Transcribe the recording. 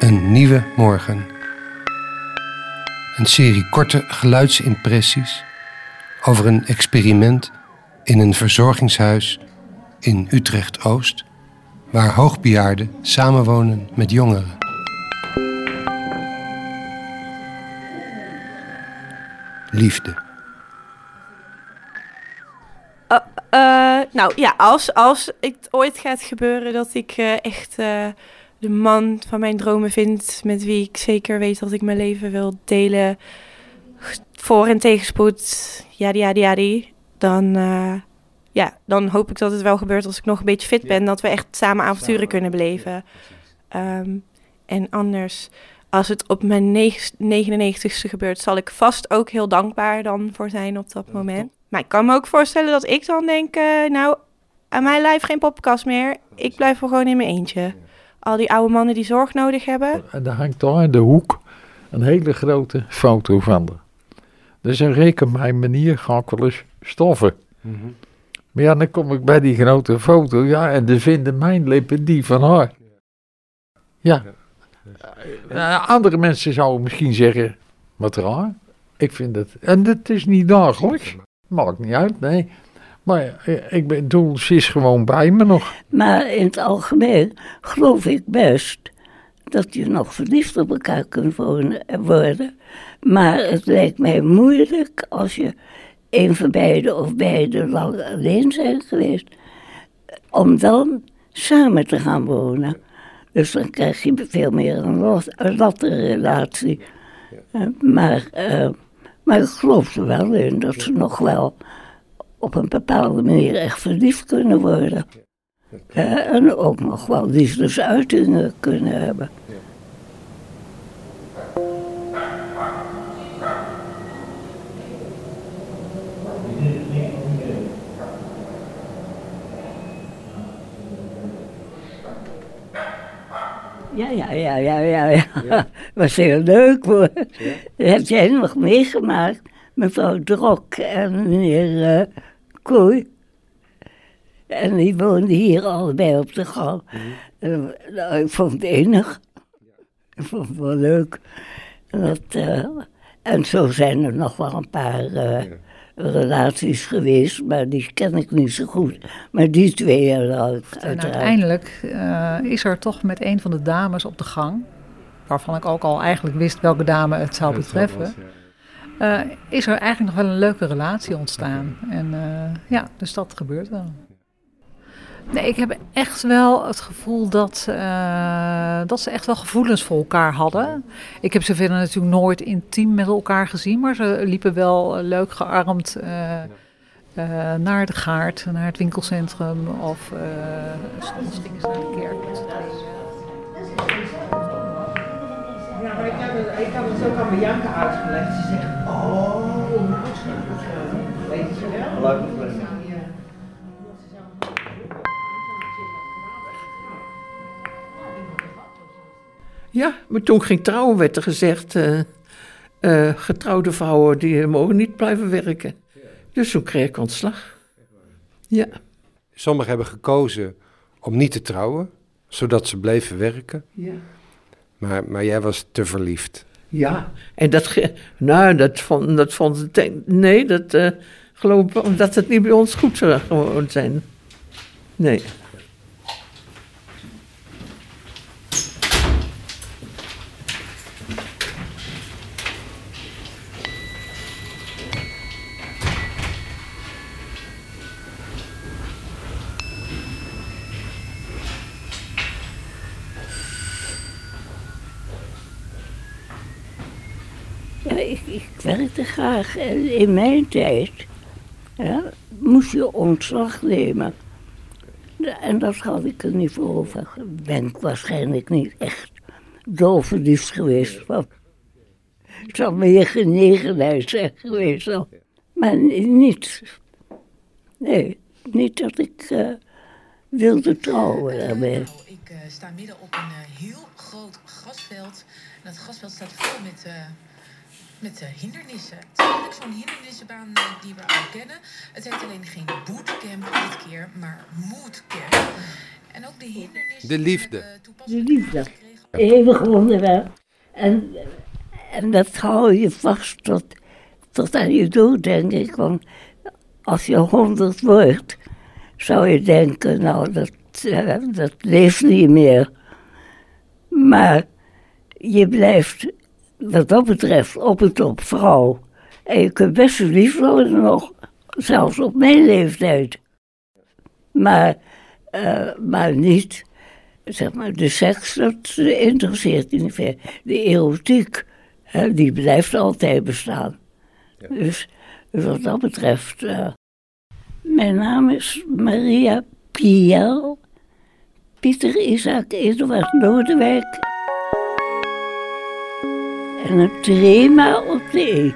Een nieuwe morgen. Een serie korte geluidsimpressies over een experiment in een verzorgingshuis in Utrecht Oost, waar hoogbejaarden samenwonen met jongeren. Liefde. Uh, nou ja, als, als het ooit gaat gebeuren dat ik uh, echt de man van mijn dromen vind, met wie ik zeker weet dat ik mijn leven wil delen, voor- en tegenspoed, ja, ja, ja, dan, ja, dan hoop ik dat het wel gebeurt als ik nog een beetje fit ben, dat we echt samen avonturen kunnen beleven. Um, en anders, als het op mijn 99ste gebeurt, zal ik vast ook heel dankbaar dan voor zijn op dat moment. Maar ik kan me ook voorstellen dat ik dan denk, uh, nou, aan mijn lijf geen poppenkast meer. Ik blijf er gewoon in mijn eentje. Al die oude mannen die zorg nodig hebben. En daar hangt toch in de hoek een hele grote foto van. Dus een reken mijn manier ga ik wel eens stoffen. Mm -hmm. Maar ja, dan kom ik bij die grote foto, ja, en dan vinden mijn lippen die van haar. Ja. Uh, andere mensen zouden misschien zeggen, wat raar. Ik vind het, en het is niet dagelijks. Maakt niet uit, nee. Maar ik bedoel, ze is gewoon bij me nog. Maar in het algemeen geloof ik best dat je nog verliefd op elkaar kunt worden. Maar het lijkt mij moeilijk als je een van beiden of beide lang alleen zijn geweest, om dan samen te gaan wonen. Dus dan krijg je veel meer een latte relatie. Maar, uh, maar ik geloof er wel in dat ze nog wel op een bepaalde manier echt verliefd kunnen worden. En ook nog wel liefdesuitingen kunnen hebben. Ja, ja, ja, ja, ja. ja. ja. was heel leuk hoor. Dat heb jij nog meegemaakt, mevrouw Drok en meneer uh, Kooi. En die woonden hier allebei op de gang. Mm. Uh, ik vond het enig. Ik vond het wel leuk. Dat, uh, en zo zijn er nog wel een paar relaties geweest, maar die ken ik niet zo goed. Maar die twee hebben uiteraard. En uiteindelijk uh, is er toch met een van de dames op de gang, waarvan ik ook al eigenlijk wist welke dame het zou betreffen, uh, is er eigenlijk nog wel een leuke relatie ontstaan. En uh, ja, dus dat gebeurt wel. Nee, ik heb echt wel het gevoel dat, uh, dat ze echt wel gevoelens voor elkaar hadden. Ik heb ze verder natuurlijk nooit intiem met elkaar gezien, maar ze liepen wel leuk gearmd naar de gaard, naar het winkelcentrum of soms gingen ze naar de kerk Ja, maar ik heb, het, ik heb het ook aan Bianca uitgelegd. Ze zegt, oh, nou weet je wel. Leuk. Ja, maar toen ging trouwen werd er gezegd, uh, uh, getrouwde vrouwen die mogen niet blijven werken. Dus toen kreeg ik ontslag. Ja. Sommigen hebben gekozen om niet te trouwen, zodat ze bleven werken. Ja. Maar, maar jij was te verliefd. Ja, en dat, nou, dat vond, dat vond nee, dat uh, geloof ik, omdat het niet bij ons goed zou zijn. Nee. Ik, ik werkte graag. En in mijn tijd ja, moest je ontslag nemen. En dat had ik er niet voor over. Ben ik waarschijnlijk niet echt dolverliefd geweest. Want het zou meer genegenheid zijn geweest. Maar niet. Nee, niet dat ik uh, wilde trouwen daarmee. Nou, ik uh, sta midden op een uh, heel groot grasveld. En dat grasveld staat vol met met uh, hindernissen. Het is eigenlijk zo'n hindernissenbaan uh, die we al kennen. Het heet alleen geen bootcamp dit keer, maar moodcamp. En ook de hindernissen... De liefde. De liefde. Eeuwig onderwerp. En, en dat hou je vast tot, tot aan je dood, denk ik. Want als je honderd wordt, zou je denken, nou, dat, eh, dat leeft niet meer. Maar je blijft, wat dat betreft, op en top vrouw. En je kunt best lief worden nog, zelfs op mijn leeftijd. Maar, eh, maar niet, zeg maar, de seks, dat interesseert niet meer. De erotiek, hè, die blijft altijd bestaan. Dus wat dat betreft. eh, mijn naam is Maria Piel. Pieter Isaac Eduard Lodewijk. En een trema op de.